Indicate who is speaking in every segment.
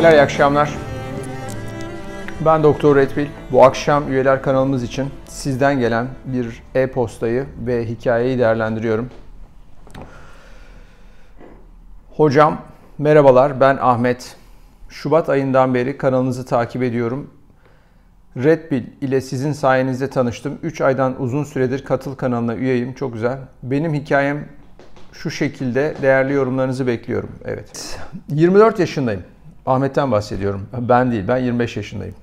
Speaker 1: Hala iyi akşamlar. Ben Doktor Redfield. Bu akşam üyeler kanalımız için sizden gelen bir e-postayı ve hikayeyi değerlendiriyorum. Hocam merhabalar ben Ahmet. Şubat ayından beri kanalınızı takip ediyorum. Red ile sizin sayenizde tanıştım. 3 aydan uzun süredir katıl kanalına üyeyim. Çok güzel. Benim hikayem şu şekilde değerli yorumlarınızı bekliyorum. Evet. 24 yaşındayım. Ahmet'ten bahsediyorum. Ben değil, ben 25 yaşındayım.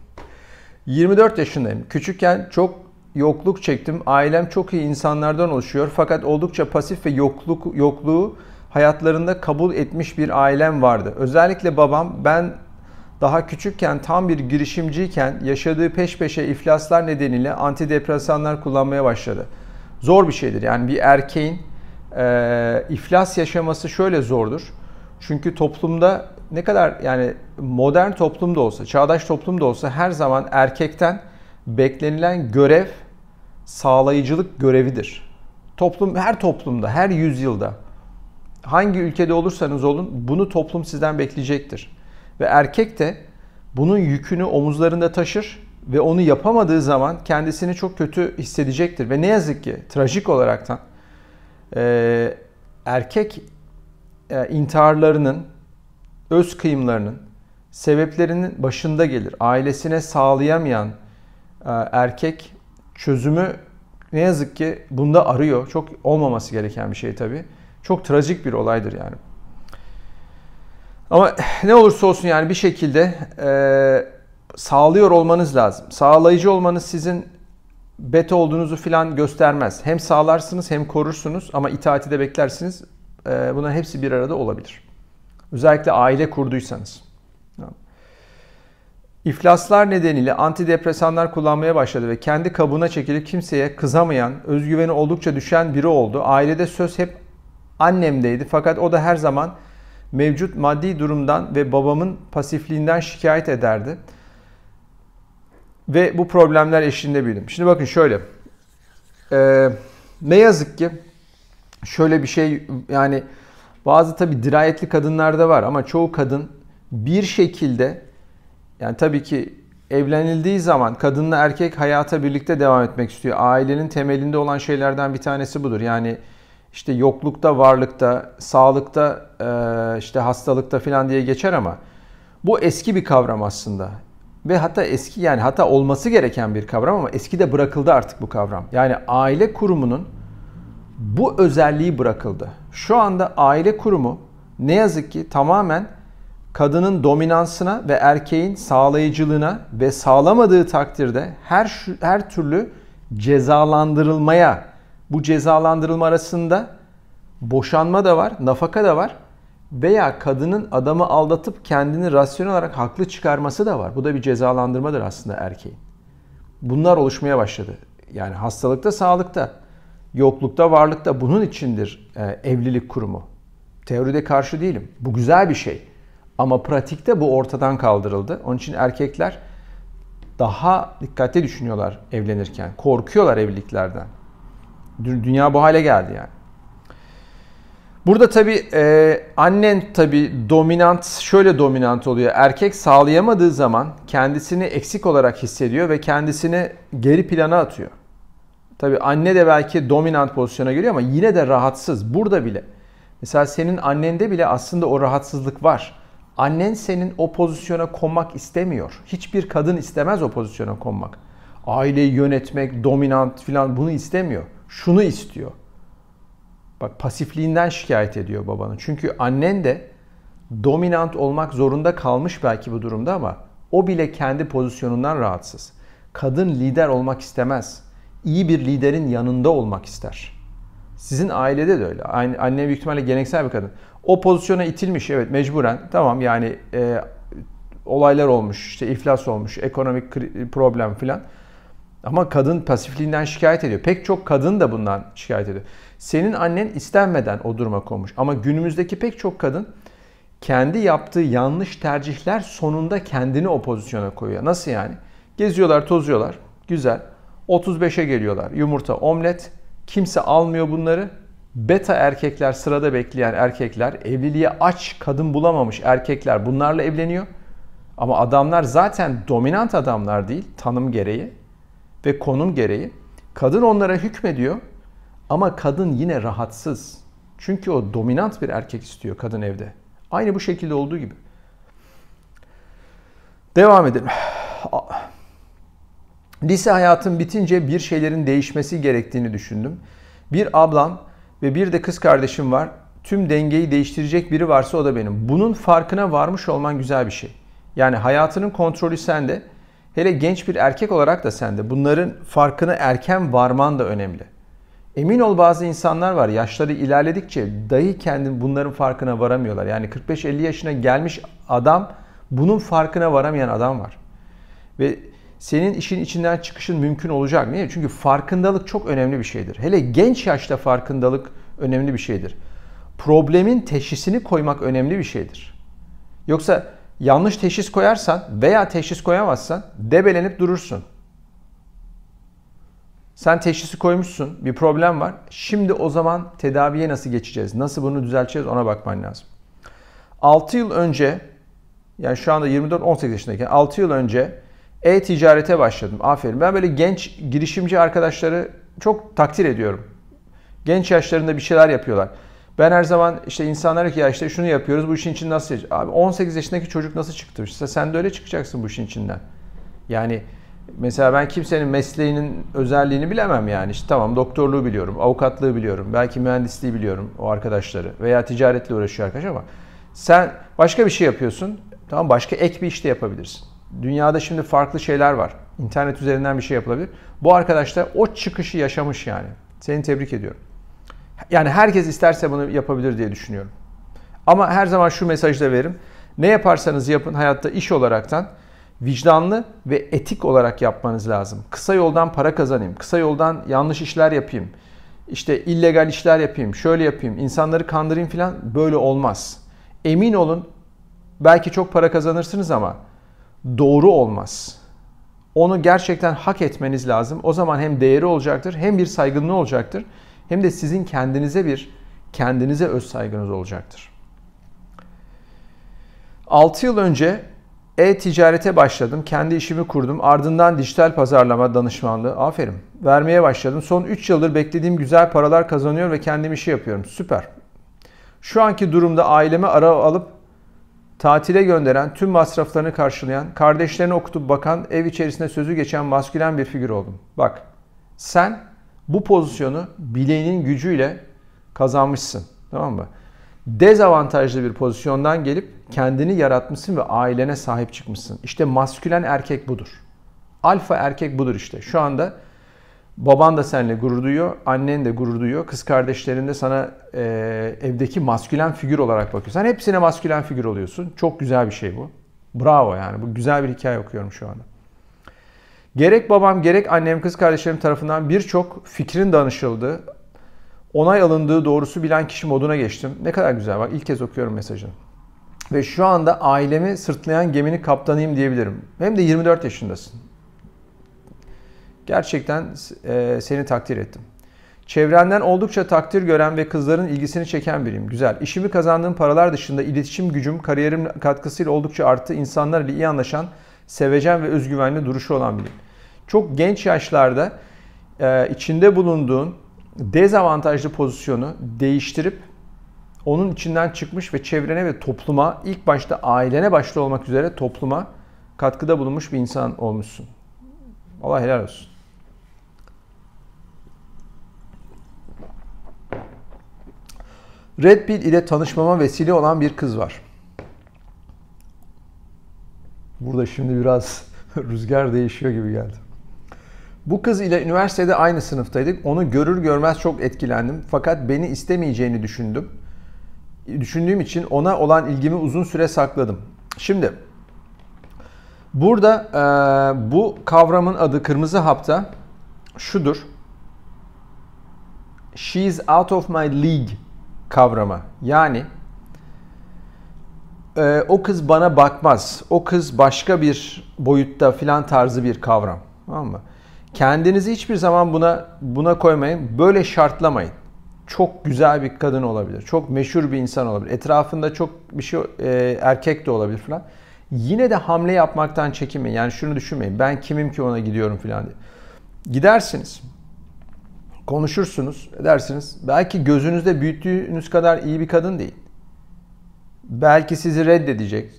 Speaker 1: 24 yaşındayım. Küçükken çok yokluk çektim. Ailem çok iyi insanlardan oluşuyor. Fakat oldukça pasif ve yokluk yokluğu hayatlarında kabul etmiş bir ailem vardı. Özellikle babam ben daha küçükken tam bir girişimciyken yaşadığı peş peşe iflaslar nedeniyle antidepresanlar kullanmaya başladı. Zor bir şeydir. Yani bir erkeğin e, iflas yaşaması şöyle zordur. Çünkü toplumda ne kadar yani modern toplumda olsa, çağdaş toplumda olsa her zaman erkekten beklenilen görev sağlayıcılık görevidir. Toplum her toplumda, her yüzyılda hangi ülkede olursanız olun bunu toplum sizden bekleyecektir. Ve erkek de bunun yükünü omuzlarında taşır ve onu yapamadığı zaman kendisini çok kötü hissedecektir. Ve ne yazık ki trajik olaraktan e, erkek e, intiharlarının, öz kıyımlarının sebeplerinin başında gelir. Ailesine sağlayamayan e, erkek çözümü ne yazık ki bunda arıyor. Çok olmaması gereken bir şey tabii. Çok trajik bir olaydır yani. Ama ne olursa olsun yani bir şekilde e, sağlıyor olmanız lazım. Sağlayıcı olmanız sizin beta olduğunuzu filan göstermez. Hem sağlarsınız hem korursunuz ama itaati de beklersiniz. E, bunların hepsi bir arada olabilir. Özellikle aile kurduysanız. İflaslar nedeniyle antidepresanlar kullanmaya başladı ve kendi kabuğuna çekilip kimseye kızamayan, özgüveni oldukça düşen biri oldu. Ailede söz hep annemdeydi fakat o da her zaman mevcut maddi durumdan ve babamın pasifliğinden şikayet ederdi. Ve bu problemler eşliğinde büyüdüm. Şimdi bakın şöyle. Ee, ne yazık ki şöyle bir şey yani bazı tabi dirayetli kadınlar da var ama çoğu kadın bir şekilde yani tabii ki evlenildiği zaman kadınla erkek hayata birlikte devam etmek istiyor. Ailenin temelinde olan şeylerden bir tanesi budur. Yani işte yoklukta, varlıkta, sağlıkta, işte hastalıkta falan diye geçer ama bu eski bir kavram aslında. Ve hatta eski yani hatta olması gereken bir kavram ama eski de bırakıldı artık bu kavram. Yani aile kurumunun bu özelliği bırakıldı. Şu anda aile kurumu ne yazık ki tamamen kadının dominansına ve erkeğin sağlayıcılığına ve sağlamadığı takdirde her her türlü cezalandırılmaya bu cezalandırılma arasında boşanma da var, nafaka da var veya kadının adamı aldatıp kendini rasyonel olarak haklı çıkarması da var. Bu da bir cezalandırmadır aslında erkeğin. Bunlar oluşmaya başladı. Yani hastalıkta, sağlıkta, yoklukta, varlıkta bunun içindir e, evlilik kurumu. Teoride karşı değilim. Bu güzel bir şey. Ama pratikte bu ortadan kaldırıldı. Onun için erkekler daha dikkatli düşünüyorlar evlenirken. Korkuyorlar evliliklerden. Dünya bu hale geldi yani. Burada tabi e, annen tabi dominant, şöyle dominant oluyor. Erkek sağlayamadığı zaman kendisini eksik olarak hissediyor ve kendisini geri plana atıyor. Tabi anne de belki dominant pozisyona geliyor ama yine de rahatsız. Burada bile. Mesela senin annende bile aslında o rahatsızlık var. Annen senin o pozisyona konmak istemiyor. Hiçbir kadın istemez o pozisyona konmak. Aileyi yönetmek, dominant filan bunu istemiyor. Şunu istiyor. Bak pasifliğinden şikayet ediyor babanın. Çünkü annen de dominant olmak zorunda kalmış belki bu durumda ama o bile kendi pozisyonundan rahatsız. Kadın lider olmak istemez. İyi bir liderin yanında olmak ister. Sizin ailede de öyle. Anne büyük ihtimalle geleneksel bir kadın. O pozisyona itilmiş evet mecburen. Tamam yani e, olaylar olmuş, işte iflas olmuş, ekonomik problem filan. Ama kadın pasifliğinden şikayet ediyor. Pek çok kadın da bundan şikayet ediyor. Senin annen istenmeden o duruma konmuş. Ama günümüzdeki pek çok kadın kendi yaptığı yanlış tercihler sonunda kendini o pozisyona koyuyor. Nasıl yani? Geziyorlar, tozuyorlar. Güzel. 35'e geliyorlar. Yumurta, omlet. Kimse almıyor bunları. Beta erkekler, sırada bekleyen erkekler, evliliğe aç kadın bulamamış erkekler bunlarla evleniyor. Ama adamlar zaten dominant adamlar değil tanım gereği ve konum gereği. Kadın onlara hükmediyor ama kadın yine rahatsız. Çünkü o dominant bir erkek istiyor kadın evde. Aynı bu şekilde olduğu gibi. Devam edelim. Lise hayatım bitince bir şeylerin değişmesi gerektiğini düşündüm. Bir ablam ve bir de kız kardeşim var. Tüm dengeyi değiştirecek biri varsa o da benim. Bunun farkına varmış olman güzel bir şey. Yani hayatının kontrolü sende. Hele genç bir erkek olarak da sende. Bunların farkına erken varman da önemli. Emin ol bazı insanlar var yaşları ilerledikçe dahi kendi bunların farkına varamıyorlar. Yani 45-50 yaşına gelmiş adam bunun farkına varamayan adam var. Ve senin işin içinden çıkışın mümkün olacak. Niye? Çünkü farkındalık çok önemli bir şeydir. Hele genç yaşta farkındalık önemli bir şeydir. Problemin teşhisini koymak önemli bir şeydir. Yoksa yanlış teşhis koyarsan veya teşhis koyamazsan debelenip durursun. Sen teşhisi koymuşsun, bir problem var. Şimdi o zaman tedaviye nasıl geçeceğiz? Nasıl bunu düzelteceğiz ona bakman lazım. 6 yıl önce, yani şu anda 24-18 yaşındayken 6 yıl önce e-ticarete başladım. Aferin. Ben böyle genç girişimci arkadaşları çok takdir ediyorum. Genç yaşlarında bir şeyler yapıyorlar. Ben her zaman işte insanlara ki ya işte şunu yapıyoruz bu işin için nasıl Abi 18 yaşındaki çocuk nasıl çıktı? İşte sen de öyle çıkacaksın bu işin içinden. Yani mesela ben kimsenin mesleğinin özelliğini bilemem yani. İşte tamam doktorluğu biliyorum, avukatlığı biliyorum, belki mühendisliği biliyorum o arkadaşları veya ticaretle uğraşıyor arkadaş ama sen başka bir şey yapıyorsun. Tamam başka ek bir işte yapabilirsin. Dünyada şimdi farklı şeyler var. İnternet üzerinden bir şey yapılabilir. Bu arkadaş da o çıkışı yaşamış yani. Seni tebrik ediyorum. Yani herkes isterse bunu yapabilir diye düşünüyorum. Ama her zaman şu mesajı da veririm. Ne yaparsanız yapın hayatta iş olaraktan vicdanlı ve etik olarak yapmanız lazım. Kısa yoldan para kazanayım, kısa yoldan yanlış işler yapayım, işte illegal işler yapayım, şöyle yapayım, insanları kandırayım falan böyle olmaz. Emin olun belki çok para kazanırsınız ama doğru olmaz. Onu gerçekten hak etmeniz lazım. O zaman hem değeri olacaktır, hem bir saygınlığı olacaktır, hem de sizin kendinize bir kendinize öz saygınız olacaktır. 6 yıl önce e-ticarete başladım. Kendi işimi kurdum. Ardından dijital pazarlama danışmanlığı. Aferin. Vermeye başladım. Son 3 yıldır beklediğim güzel paralar kazanıyor ve kendim işi yapıyorum. Süper. Şu anki durumda aileme ara alıp tatile gönderen, tüm masraflarını karşılayan, kardeşlerini okutup bakan, ev içerisinde sözü geçen maskülen bir figür oldum. Bak, sen bu pozisyonu bileğinin gücüyle kazanmışsın. Tamam mı? Dezavantajlı bir pozisyondan gelip kendini yaratmışsın ve ailene sahip çıkmışsın. İşte maskülen erkek budur. Alfa erkek budur işte. Şu anda baban da seninle gurur duyuyor, annen de gurur duyuyor, kız kardeşlerin de sana e, evdeki maskülen figür olarak bakıyor. Sen hepsine maskülen figür oluyorsun. Çok güzel bir şey bu. Bravo yani. Bu güzel bir hikaye okuyorum şu anda. Gerek babam gerek annem kız kardeşlerim tarafından birçok fikrin danışıldığı, onay alındığı doğrusu bilen kişi moduna geçtim. Ne kadar güzel bak ilk kez okuyorum mesajını. Ve şu anda ailemi sırtlayan geminin kaptanıyım diyebilirim. Hem de 24 yaşındasın. Gerçekten e, seni takdir ettim. Çevrenden oldukça takdir gören ve kızların ilgisini çeken biriyim. Güzel. İşimi kazandığım paralar dışında iletişim gücüm kariyerim katkısıyla oldukça arttı. İnsanlar ile iyi anlaşan, sevecen ve özgüvenli duruşu olan biriyim. Çok genç yaşlarda e, içinde bulunduğun dezavantajlı pozisyonu değiştirip onun içinden çıkmış ve çevrene ve topluma ilk başta ailene başta olmak üzere topluma katkıda bulunmuş bir insan olmuşsun. Allah helal olsun. Red Pill ile tanışmama vesile olan bir kız var. Burada şimdi biraz rüzgar değişiyor gibi geldi. Bu kız ile üniversitede aynı sınıftaydık. Onu görür görmez çok etkilendim. Fakat beni istemeyeceğini düşündüm. Düşündüğüm için ona olan ilgimi uzun süre sakladım. Şimdi burada e, bu kavramın adı kırmızı hapta şudur. She's out of my league kavramı. Yani e, o kız bana bakmaz. O kız başka bir boyutta filan tarzı bir kavram. Tamam mı? Kendinizi hiçbir zaman buna buna koymayın. Böyle şartlamayın. Çok güzel bir kadın olabilir. Çok meşhur bir insan olabilir. Etrafında çok bir şey e, erkek de olabilir falan. Yine de hamle yapmaktan çekinmeyin. Yani şunu düşünmeyin. Ben kimim ki ona gidiyorum falan diye. Gidersiniz. Konuşursunuz. Edersiniz. Belki gözünüzde büyüttüğünüz kadar iyi bir kadın değil. Belki sizi reddedecek.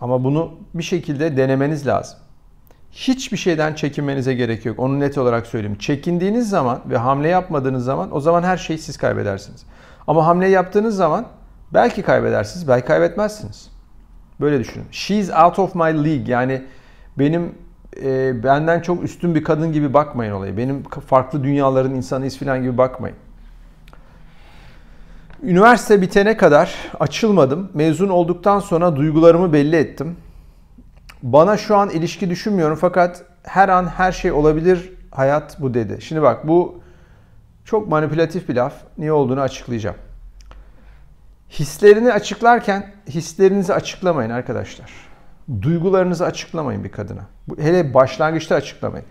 Speaker 1: Ama bunu bir şekilde denemeniz lazım. Hiçbir şeyden çekinmenize gerek yok. Onu net olarak söyleyeyim. Çekindiğiniz zaman ve hamle yapmadığınız zaman o zaman her şeyi siz kaybedersiniz. Ama hamle yaptığınız zaman belki kaybedersiniz, belki kaybetmezsiniz. Böyle düşünün. She's out of my league. Yani benim e, benden çok üstün bir kadın gibi bakmayın olayı. Benim farklı dünyaların insanıyız falan gibi bakmayın. Üniversite bitene kadar açılmadım. Mezun olduktan sonra duygularımı belli ettim. Bana şu an ilişki düşünmüyorum fakat her an her şey olabilir hayat bu dedi. Şimdi bak bu çok manipülatif bir laf. Niye olduğunu açıklayacağım. Hislerini açıklarken hislerinizi açıklamayın arkadaşlar. Duygularınızı açıklamayın bir kadına. Hele başlangıçta açıklamayın.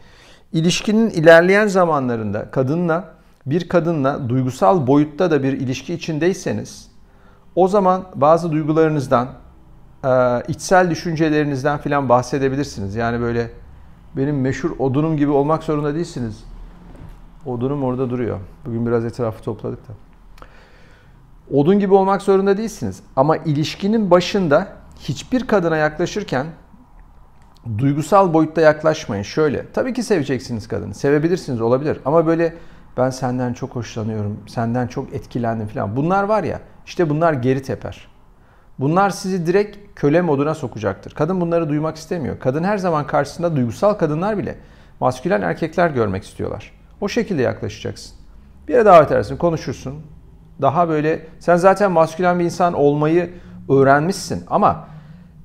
Speaker 1: İlişkinin ilerleyen zamanlarında kadınla bir kadınla duygusal boyutta da bir ilişki içindeyseniz o zaman bazı duygularınızdan, e, içsel düşüncelerinizden filan bahsedebilirsiniz. Yani böyle benim meşhur odunum gibi olmak zorunda değilsiniz. Odunum orada duruyor. Bugün biraz etrafı topladık da. Odun gibi olmak zorunda değilsiniz. Ama ilişkinin başında hiçbir kadına yaklaşırken duygusal boyutta yaklaşmayın. Şöyle, tabii ki seveceksiniz kadını. Sevebilirsiniz, olabilir. Ama böyle ben senden çok hoşlanıyorum, senden çok etkilendim falan. Bunlar var ya, işte bunlar geri teper. Bunlar sizi direkt köle moduna sokacaktır. Kadın bunları duymak istemiyor. Kadın her zaman karşısında duygusal kadınlar bile maskülen erkekler görmek istiyorlar. O şekilde yaklaşacaksın. Bir yere davet edersin, konuşursun. Daha böyle sen zaten maskülen bir insan olmayı öğrenmişsin ama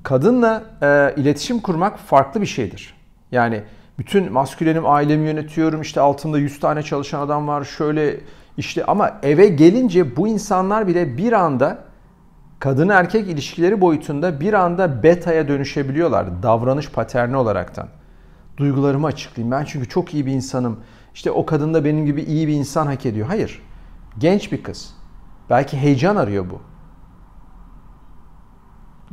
Speaker 1: kadınla e, iletişim kurmak farklı bir şeydir. Yani bütün maskülenim ailemi yönetiyorum işte altımda 100 tane çalışan adam var şöyle işte ama eve gelince bu insanlar bile bir anda kadın erkek ilişkileri boyutunda bir anda beta'ya dönüşebiliyorlar davranış paterni olaraktan. Duygularımı açıklayayım ben çünkü çok iyi bir insanım. İşte o kadın da benim gibi iyi bir insan hak ediyor. Hayır. Genç bir kız. Belki heyecan arıyor bu.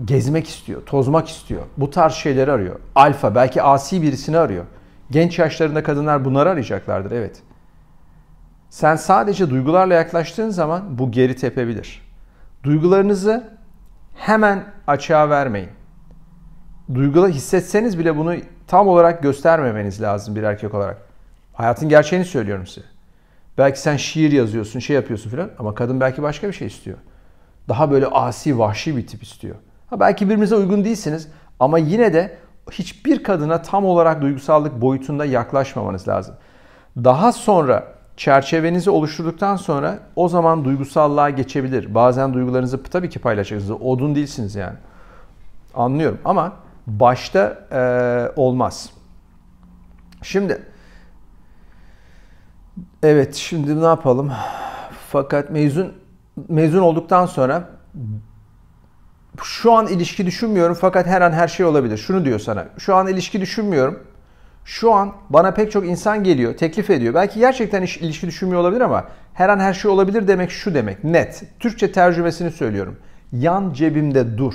Speaker 1: Gezmek istiyor, tozmak istiyor. Bu tarz şeyleri arıyor. Alfa, belki asi birisini arıyor. Genç yaşlarında kadınlar bunları arayacaklardır, evet. Sen sadece duygularla yaklaştığın zaman bu geri tepebilir. Duygularınızı hemen açığa vermeyin. Duyguları hissetseniz bile bunu tam olarak göstermemeniz lazım bir erkek olarak. Hayatın gerçeğini söylüyorum size. Belki sen şiir yazıyorsun, şey yapıyorsun falan ama kadın belki başka bir şey istiyor. Daha böyle asi, vahşi bir tip istiyor. Ha belki birbirinize uygun değilsiniz ama yine de hiçbir kadına tam olarak duygusallık boyutunda yaklaşmamanız lazım. Daha sonra çerçevenizi oluşturduktan sonra o zaman duygusallığa geçebilir. Bazen duygularınızı tabii ki paylaşacaksınız. Odun değilsiniz yani. Anlıyorum ama başta e, olmaz. Şimdi Evet şimdi ne yapalım? Fakat mezun mezun olduktan sonra şu an ilişki düşünmüyorum fakat her an her şey olabilir. Şunu diyor sana. Şu an ilişki düşünmüyorum. Şu an bana pek çok insan geliyor, teklif ediyor. Belki gerçekten iş, ilişki düşünmüyor olabilir ama her an her şey olabilir demek şu demek. Net. Türkçe tercümesini söylüyorum. Yan cebimde dur.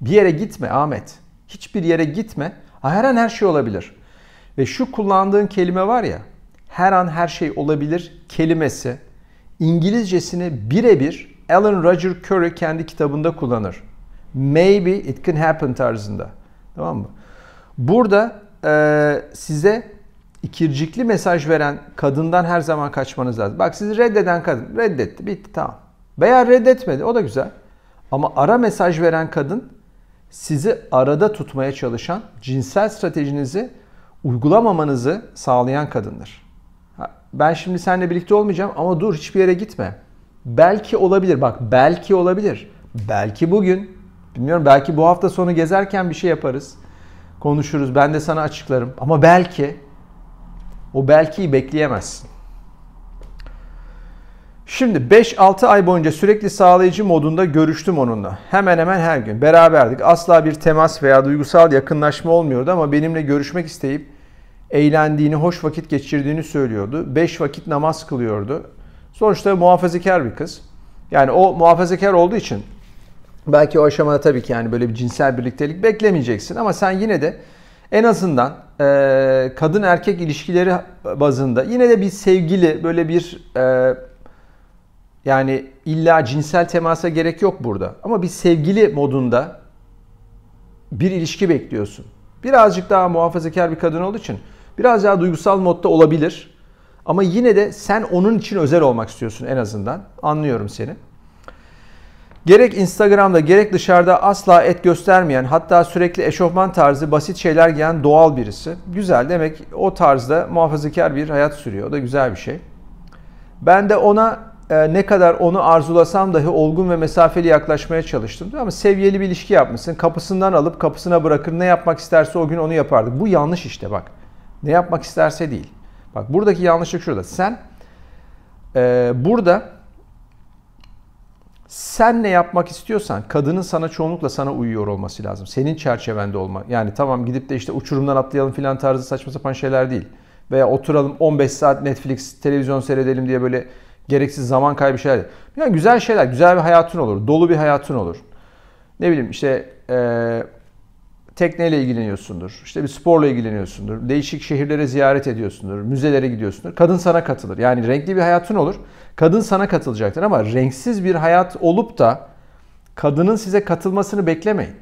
Speaker 1: Bir yere gitme Ahmet. Hiçbir yere gitme. Her an her şey olabilir. Ve şu kullandığın kelime var ya her an her şey olabilir kelimesi İngilizcesini birebir Alan Roger Curry kendi kitabında kullanır. Maybe it can happen tarzında. Tamam mı? Burada e, size ikircikli mesaj veren kadından her zaman kaçmanız lazım. Bak sizi reddeden kadın reddetti bitti tamam. Veya reddetmedi o da güzel. Ama ara mesaj veren kadın sizi arada tutmaya çalışan cinsel stratejinizi uygulamamanızı sağlayan kadındır ben şimdi seninle birlikte olmayacağım ama dur hiçbir yere gitme. Belki olabilir. Bak belki olabilir. Belki bugün bilmiyorum belki bu hafta sonu gezerken bir şey yaparız. Konuşuruz. Ben de sana açıklarım. Ama belki o belkiyi bekleyemezsin. Şimdi 5-6 ay boyunca sürekli sağlayıcı modunda görüştüm onunla. Hemen hemen her gün beraberdik. Asla bir temas veya duygusal yakınlaşma olmuyordu ama benimle görüşmek isteyip eğlendiğini, hoş vakit geçirdiğini söylüyordu. Beş vakit namaz kılıyordu. Sonuçta muhafazakar bir kız. Yani o muhafazakar olduğu için Belki o aşamada tabii ki yani böyle bir cinsel birliktelik beklemeyeceksin ama sen yine de en azından e, kadın erkek ilişkileri bazında yine de bir sevgili böyle bir e, yani illa cinsel temasa gerek yok burada ama bir sevgili modunda bir ilişki bekliyorsun. Birazcık daha muhafazakar bir kadın olduğu için biraz daha duygusal modda olabilir. Ama yine de sen onun için özel olmak istiyorsun en azından. Anlıyorum seni. Gerek Instagram'da gerek dışarıda asla et göstermeyen hatta sürekli eşofman tarzı basit şeyler giyen doğal birisi. Güzel demek o tarzda muhafazakar bir hayat sürüyor. O da güzel bir şey. Ben de ona e, ne kadar onu arzulasam dahi olgun ve mesafeli yaklaşmaya çalıştım. Ama seviyeli bir ilişki yapmışsın. Kapısından alıp kapısına bırakır. Ne yapmak isterse o gün onu yapardık. Bu yanlış işte bak. Ne yapmak isterse değil. Bak buradaki yanlışlık şurada. Sen e, burada sen ne yapmak istiyorsan kadının sana çoğunlukla sana uyuyor olması lazım. Senin çerçevende olma. Yani tamam gidip de işte uçurumdan atlayalım filan tarzı saçma sapan şeyler değil. Veya oturalım 15 saat Netflix televizyon seyredelim diye böyle gereksiz zaman kaybı şeyler değil. Yani güzel şeyler, güzel bir hayatın olur. Dolu bir hayatın olur. Ne bileyim işte e, tekneyle ilgileniyorsundur. İşte bir sporla ilgileniyorsundur. Değişik şehirlere ziyaret ediyorsundur. Müzelere gidiyorsundur. Kadın sana katılır. Yani renkli bir hayatın olur. Kadın sana katılacaktır ama renksiz bir hayat olup da kadının size katılmasını beklemeyin.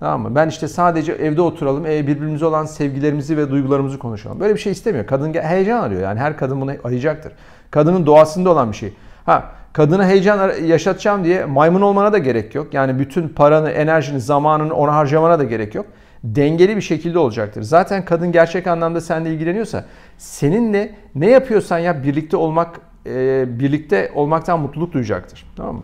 Speaker 1: Tamam mı? Ben işte sadece evde oturalım, e, birbirimize olan sevgilerimizi ve duygularımızı konuşalım. Böyle bir şey istemiyor. Kadın heyecan arıyor. Yani her kadın bunu arayacaktır. Kadının doğasında olan bir şey. Ha, kadına heyecan yaşatacağım diye maymun olmana da gerek yok. Yani bütün paranı, enerjini, zamanını ona harcamana da gerek yok. Dengeli bir şekilde olacaktır. Zaten kadın gerçek anlamda seninle ilgileniyorsa seninle ne yapıyorsan yap birlikte olmak e, birlikte olmaktan mutluluk duyacaktır. Tamam mı?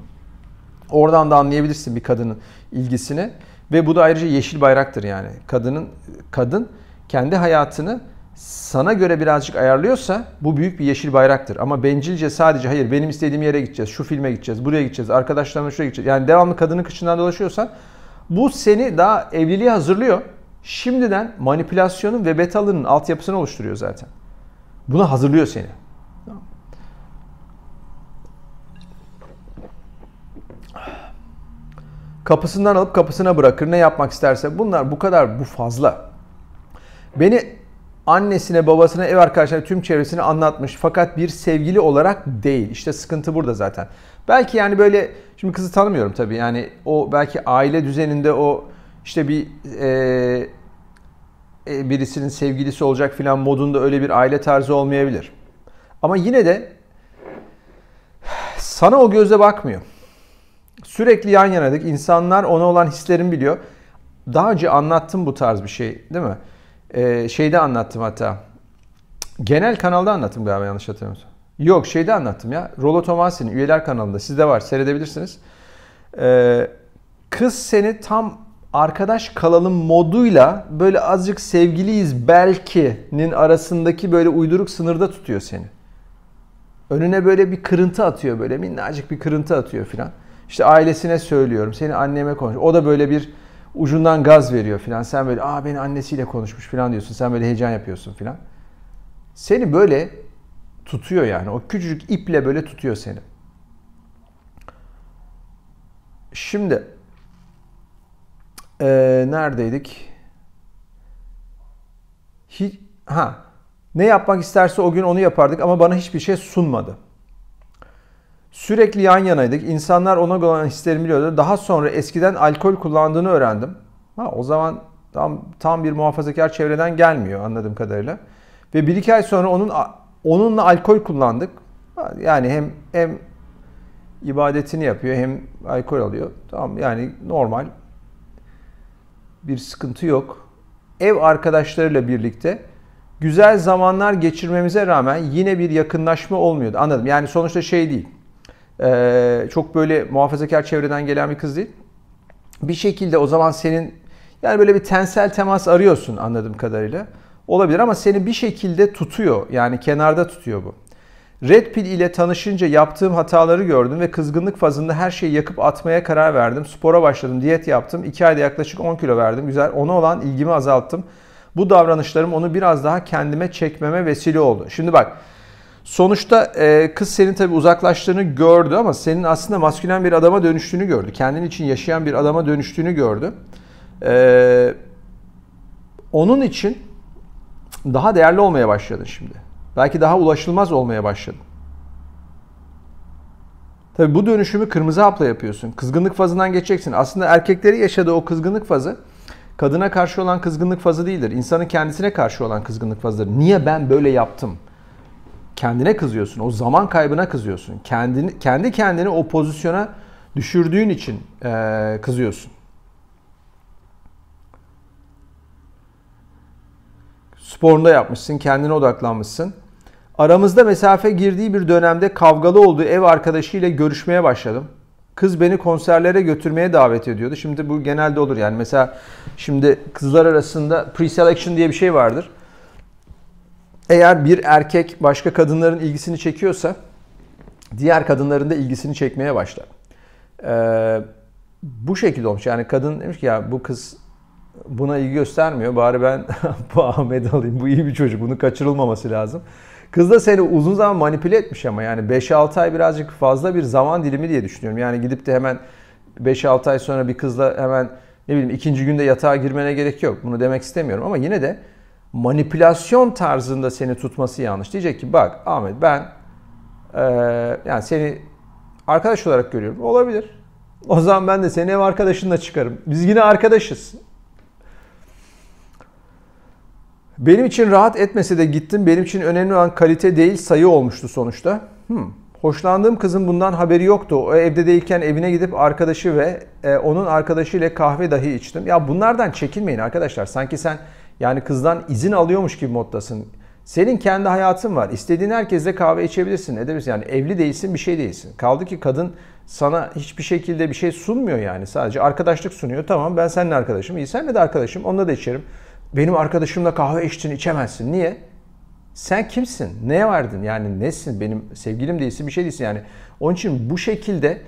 Speaker 1: Oradan da anlayabilirsin bir kadının ilgisini ve bu da ayrıca yeşil bayraktır yani. Kadının kadın kendi hayatını sana göre birazcık ayarlıyorsa bu büyük bir yeşil bayraktır. Ama bencilce sadece hayır benim istediğim yere gideceğiz, şu filme gideceğiz, buraya gideceğiz, arkadaşlarımla şuraya gideceğiz. Yani devamlı kadının kıçından dolaşıyorsan bu seni daha evliliğe hazırlıyor. Şimdiden manipülasyonun ve betalının altyapısını oluşturuyor zaten. Buna hazırlıyor seni. Kapısından alıp kapısına bırakır ne yapmak isterse. Bunlar bu kadar bu fazla. Beni annesine, babasına, ev arkadaşlarına, tüm çevresine anlatmış. Fakat bir sevgili olarak değil. İşte sıkıntı burada zaten. Belki yani böyle, şimdi kızı tanımıyorum tabii. Yani o belki aile düzeninde o işte bir e, e, birisinin sevgilisi olacak filan modunda öyle bir aile tarzı olmayabilir. Ama yine de sana o gözle bakmıyor. Sürekli yan yanadık. İnsanlar ona olan hislerimi biliyor. Daha önce anlattım bu tarz bir şey değil mi? Ee, şeyde anlattım hatta. Genel kanalda anlattım galiba yanlış hatırlamıyorsam. Yok şeyde anlattım ya. Rolo Tomasi'nin üyeler kanalında. Sizde var seyredebilirsiniz. Ee, kız seni tam arkadaş kalalım moduyla böyle azıcık sevgiliyiz belki'nin arasındaki böyle uyduruk sınırda tutuyor seni. Önüne böyle bir kırıntı atıyor böyle minnacık bir kırıntı atıyor filan. İşte ailesine söylüyorum. Seni anneme konuş. O da böyle bir ucundan gaz veriyor filan. Sen böyle aa beni annesiyle konuşmuş filan diyorsun. Sen böyle heyecan yapıyorsun filan. Seni böyle tutuyor yani. O küçücük iple böyle tutuyor seni. Şimdi ee, neredeydik? Hiç, ha ne yapmak isterse o gün onu yapardık ama bana hiçbir şey sunmadı. Sürekli yan yanaydık. İnsanlar ona olan hislerimi biliyordu. Daha sonra eskiden alkol kullandığını öğrendim. Ha, o zaman tam tam bir muhafazakar çevreden gelmiyor anladığım kadarıyla. Ve bir iki ay sonra onun onunla alkol kullandık. Yani hem hem ibadetini yapıyor hem alkol alıyor. Tamam yani normal. Bir sıkıntı yok. Ev arkadaşlarıyla birlikte güzel zamanlar geçirmemize rağmen yine bir yakınlaşma olmuyordu. Anladım. Yani sonuçta şey değil ee, çok böyle muhafazakar çevreden gelen bir kız değil. Bir şekilde o zaman senin yani böyle bir tensel temas arıyorsun anladığım kadarıyla. Olabilir ama seni bir şekilde tutuyor. Yani kenarda tutuyor bu. Red Pill ile tanışınca yaptığım hataları gördüm ve kızgınlık fazında her şeyi yakıp atmaya karar verdim. Spora başladım, diyet yaptım. 2 ayda yaklaşık 10 kilo verdim. Güzel. Ona olan ilgimi azalttım. Bu davranışlarım onu biraz daha kendime çekmeme vesile oldu. Şimdi bak Sonuçta e, kız senin tabi uzaklaştığını gördü ama senin aslında maskülen bir adama dönüştüğünü gördü. Kendin için yaşayan bir adama dönüştüğünü gördü. E, onun için daha değerli olmaya başladın şimdi. Belki daha ulaşılmaz olmaya başladın. Tabi bu dönüşümü kırmızı hapla yapıyorsun. Kızgınlık fazından geçeceksin. Aslında erkekleri yaşadığı o kızgınlık fazı kadına karşı olan kızgınlık fazı değildir. İnsanın kendisine karşı olan kızgınlık fazıdır. Niye ben böyle yaptım? Kendine kızıyorsun. O zaman kaybına kızıyorsun. Kendini, kendi kendini o pozisyona düşürdüğün için e, kızıyorsun. Sporunda yapmışsın, kendine odaklanmışsın. Aramızda mesafe girdiği bir dönemde kavgalı olduğu ev arkadaşıyla görüşmeye başladım. Kız beni konserlere götürmeye davet ediyordu. Şimdi bu genelde olur yani. Mesela şimdi kızlar arasında pre-selection diye bir şey vardır. Eğer bir erkek başka kadınların ilgisini çekiyorsa diğer kadınların da ilgisini çekmeye başlar. Ee, bu şekilde olmuş. Yani kadın demiş ki ya bu kız buna ilgi göstermiyor. Bari ben bu Ahmet alayım. Bu iyi bir çocuk. Bunu kaçırılmaması lazım. Kız da seni uzun zaman manipüle etmiş ama yani 5-6 ay birazcık fazla bir zaman dilimi diye düşünüyorum. Yani gidip de hemen 5-6 ay sonra bir kızla hemen ne bileyim ikinci günde yatağa girmene gerek yok. Bunu demek istemiyorum ama yine de manipülasyon tarzında seni tutması yanlış. Diyecek ki bak Ahmet ben e, yani seni arkadaş olarak görüyorum. Olabilir. O zaman ben de seni ev arkadaşınla çıkarım. Biz yine arkadaşız. Benim için rahat etmese de gittim. Benim için önemli olan kalite değil sayı olmuştu sonuçta. Hmm. Hoşlandığım kızın bundan haberi yoktu. O evde değilken evine gidip arkadaşı ve e, onun arkadaşıyla kahve dahi içtim. Ya bunlardan çekinmeyin arkadaşlar. Sanki sen yani kızdan izin alıyormuş gibi moddasın. Senin kendi hayatın var. İstediğin herkesle kahve içebilirsin, edebilirsin. Yani evli değilsin, bir şey değilsin. Kaldı ki kadın sana hiçbir şekilde bir şey sunmuyor yani. Sadece arkadaşlık sunuyor. Tamam ben seninle arkadaşım. İyi senle de arkadaşım. Onunla da içerim. Benim arkadaşımla kahve içtin, içemezsin. Niye? Sen kimsin? Neye vardın? Yani nesin? Benim sevgilim değilsin, bir şey değilsin. Yani onun için bu şekilde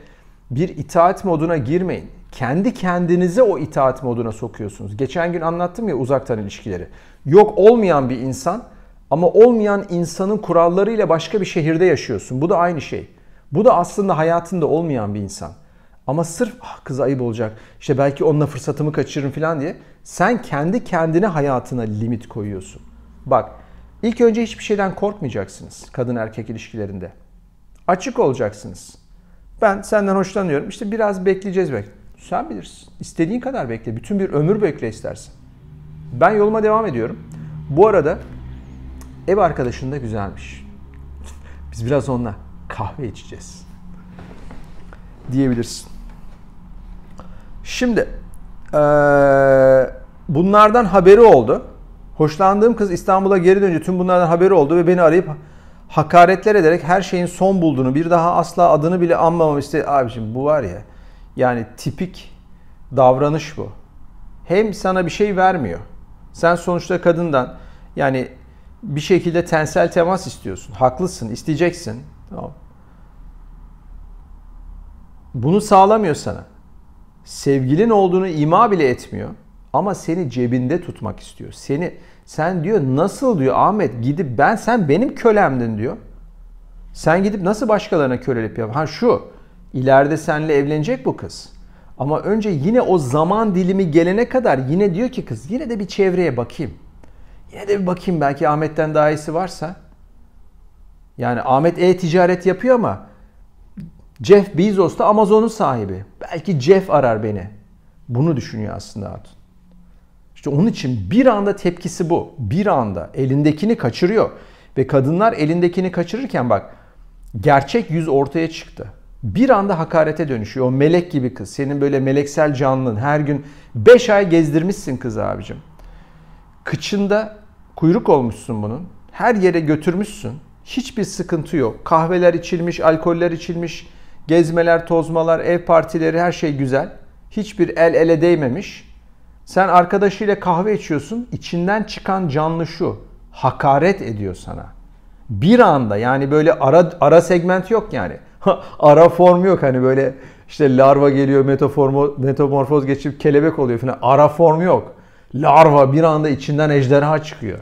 Speaker 1: bir itaat moduna girmeyin. Kendi kendinize o itaat moduna sokuyorsunuz. Geçen gün anlattım ya uzaktan ilişkileri. Yok olmayan bir insan ama olmayan insanın kurallarıyla başka bir şehirde yaşıyorsun. Bu da aynı şey. Bu da aslında hayatında olmayan bir insan. Ama sırf ah, kız ayıp olacak, işte belki onunla fırsatımı kaçırırım falan diye sen kendi kendine hayatına limit koyuyorsun. Bak ilk önce hiçbir şeyden korkmayacaksınız kadın erkek ilişkilerinde. Açık olacaksınız. Ben senden hoşlanıyorum. İşte biraz bekleyeceğiz belki. Sen bilirsin. İstediğin kadar bekle. Bütün bir ömür bekle istersen. Ben yoluma devam ediyorum. Bu arada ev arkadaşın da güzelmiş. Biz biraz onunla kahve içeceğiz. Diyebilirsin. Şimdi ee, bunlardan haberi oldu. Hoşlandığım kız İstanbul'a geri dönünce tüm bunlardan haberi oldu ve beni arayıp hakaretler ederek her şeyin son bulduğunu, bir daha asla adını bile anmamamı istedi. Abiciğim bu var ya, yani tipik davranış bu. Hem sana bir şey vermiyor. Sen sonuçta kadından yani bir şekilde tensel temas istiyorsun. Haklısın, isteyeceksin. Tamam. Bunu sağlamıyor sana sevgilin olduğunu ima bile etmiyor ama seni cebinde tutmak istiyor. Seni sen diyor nasıl diyor Ahmet gidip ben sen benim kölemdin diyor. Sen gidip nasıl başkalarına kölelik yap? Ha şu ileride seninle evlenecek bu kız. Ama önce yine o zaman dilimi gelene kadar yine diyor ki kız yine de bir çevreye bakayım. Yine de bir bakayım belki Ahmet'ten daha iyisi varsa. Yani Ahmet e-ticaret yapıyor ama Jeff Bezos da Amazon'un sahibi. Belki Jeff arar beni. Bunu düşünüyor aslında Hatun. İşte onun için bir anda tepkisi bu. Bir anda elindekini kaçırıyor. Ve kadınlar elindekini kaçırırken bak gerçek yüz ortaya çıktı. Bir anda hakarete dönüşüyor. O melek gibi kız. Senin böyle meleksel canlın. Her gün 5 ay gezdirmişsin kız abicim. Kıçında kuyruk olmuşsun bunun. Her yere götürmüşsün. Hiçbir sıkıntı yok. Kahveler içilmiş, alkoller içilmiş, Gezmeler, tozmalar, ev partileri her şey güzel. Hiçbir el ele değmemiş. Sen arkadaşıyla kahve içiyorsun. İçinden çıkan canlı şu. Hakaret ediyor sana. Bir anda yani böyle ara, ara segment yok yani. Ara form yok hani böyle işte larva geliyor metamorfoz geçip kelebek oluyor falan. Ara form yok. Larva bir anda içinden ejderha çıkıyor.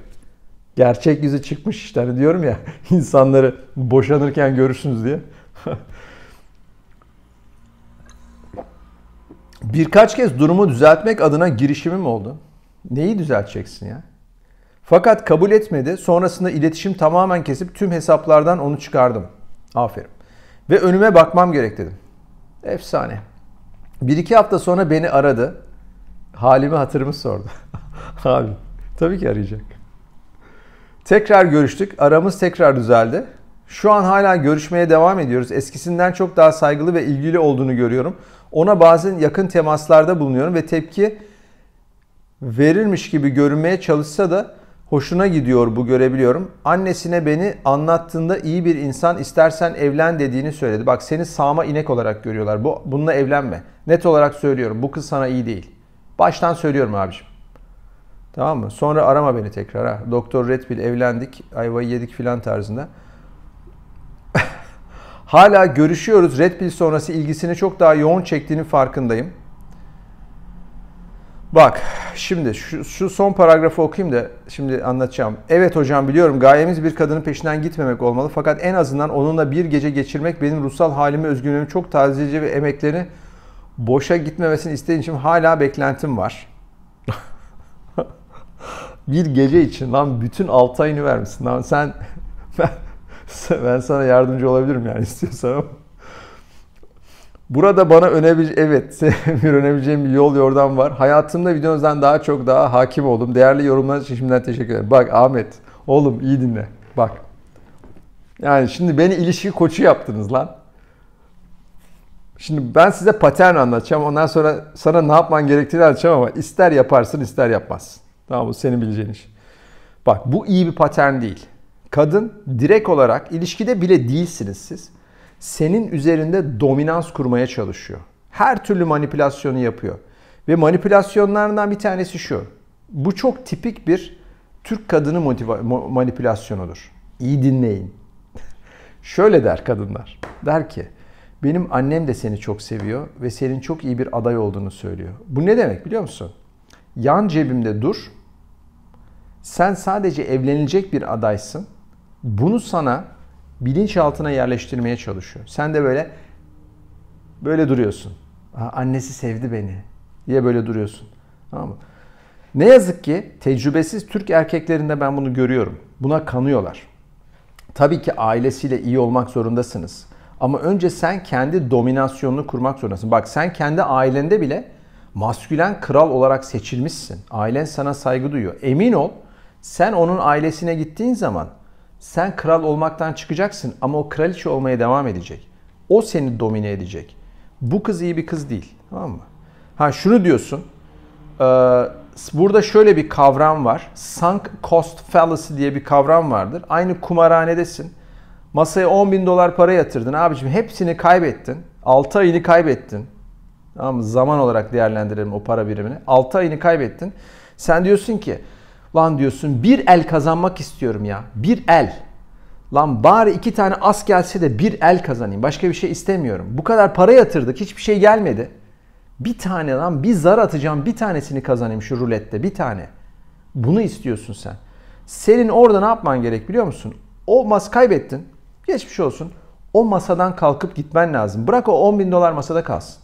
Speaker 1: Gerçek yüzü çıkmış işte hani diyorum ya insanları boşanırken görürsünüz diye. Birkaç kez durumu düzeltmek adına girişimim oldu. Neyi düzelteceksin ya? Fakat kabul etmedi. Sonrasında iletişim tamamen kesip tüm hesaplardan onu çıkardım. Aferin. Ve önüme bakmam gerek dedim. Efsane. Bir iki hafta sonra beni aradı. Halimi hatırımı sordu. Abi tabii ki arayacak. Tekrar görüştük. Aramız tekrar düzeldi. Şu an hala görüşmeye devam ediyoruz. Eskisinden çok daha saygılı ve ilgili olduğunu görüyorum. Ona bazen yakın temaslarda bulunuyorum ve tepki verilmiş gibi görünmeye çalışsa da hoşuna gidiyor bu görebiliyorum. Annesine beni anlattığında iyi bir insan istersen evlen dediğini söyledi. Bak seni sağma inek olarak görüyorlar. Bu, bununla evlenme. Net olarak söylüyorum. Bu kız sana iyi değil. Baştan söylüyorum abiciğim. Tamam mı? Sonra arama beni tekrar ha. Doktor Redpill evlendik, ayvayı yedik filan tarzında. Hala görüşüyoruz. Redpill sonrası ilgisini çok daha yoğun çektiğini farkındayım. Bak şimdi şu, şu son paragrafı okuyayım da şimdi anlatacağım. Evet hocam biliyorum gayemiz bir kadının peşinden gitmemek olmalı. Fakat en azından onunla bir gece geçirmek benim ruhsal halimi, özgürlüğümü çok tazeleyici ve emeklerini boşa gitmemesini istediğim için hala beklentim var. bir gece için lan bütün 6 ayını vermişsin lan sen ben, ben sana yardımcı olabilirim yani istiyorsan ama. Burada bana önebil evet bir önebileceğim bir yol yordam var. Hayatımda videonuzdan daha çok daha hakim oldum. Değerli yorumlarınız için şimdiden teşekkür ederim. Bak Ahmet oğlum iyi dinle. Bak. Yani şimdi beni ilişki koçu yaptınız lan. Şimdi ben size patern anlatacağım. Ondan sonra sana ne yapman gerektiğini anlatacağım ama ister yaparsın ister yapmazsın. Tamam bu senin bileceğin iş. Bak bu iyi bir patern değil. Kadın direkt olarak ilişkide bile değilsiniz siz. Senin üzerinde dominans kurmaya çalışıyor. Her türlü manipülasyonu yapıyor. Ve manipülasyonlarından bir tanesi şu. Bu çok tipik bir Türk kadını motiva- manipülasyonudur. İyi dinleyin. Şöyle der kadınlar. Der ki benim annem de seni çok seviyor ve senin çok iyi bir aday olduğunu söylüyor. Bu ne demek biliyor musun? Yan cebimde dur. Sen sadece evlenilecek bir adaysın. Bunu sana bilinçaltına yerleştirmeye çalışıyor. Sen de böyle böyle duruyorsun. annesi sevdi beni diye böyle duruyorsun. Tamam mı? Ne yazık ki tecrübesiz Türk erkeklerinde ben bunu görüyorum. Buna kanıyorlar. Tabii ki ailesiyle iyi olmak zorundasınız. Ama önce sen kendi dominasyonunu kurmak zorundasın. Bak sen kendi ailende bile maskülen kral olarak seçilmişsin. Ailen sana saygı duyuyor. Emin ol sen onun ailesine gittiğin zaman sen kral olmaktan çıkacaksın ama o kraliçe olmaya devam edecek. O seni domine edecek. Bu kız iyi bir kız değil. Tamam mı? Ha şunu diyorsun. E, burada şöyle bir kavram var. Sunk cost fallacy diye bir kavram vardır. Aynı kumarhanedesin. Masaya 10 bin dolar para yatırdın abicim. Hepsini kaybettin. 6 ayını kaybettin. Tamam mı? Zaman olarak değerlendirelim o para birimini. 6 ayını kaybettin. Sen diyorsun ki Lan diyorsun bir el kazanmak istiyorum ya. Bir el. Lan bari iki tane as gelse de bir el kazanayım. Başka bir şey istemiyorum. Bu kadar para yatırdık hiçbir şey gelmedi. Bir tane lan bir zar atacağım bir tanesini kazanayım şu rulette bir tane. Bunu istiyorsun sen. Senin orada ne yapman gerek biliyor musun? O mas kaybettin. Geçmiş olsun. O masadan kalkıp gitmen lazım. Bırak o 10 bin dolar masada kalsın.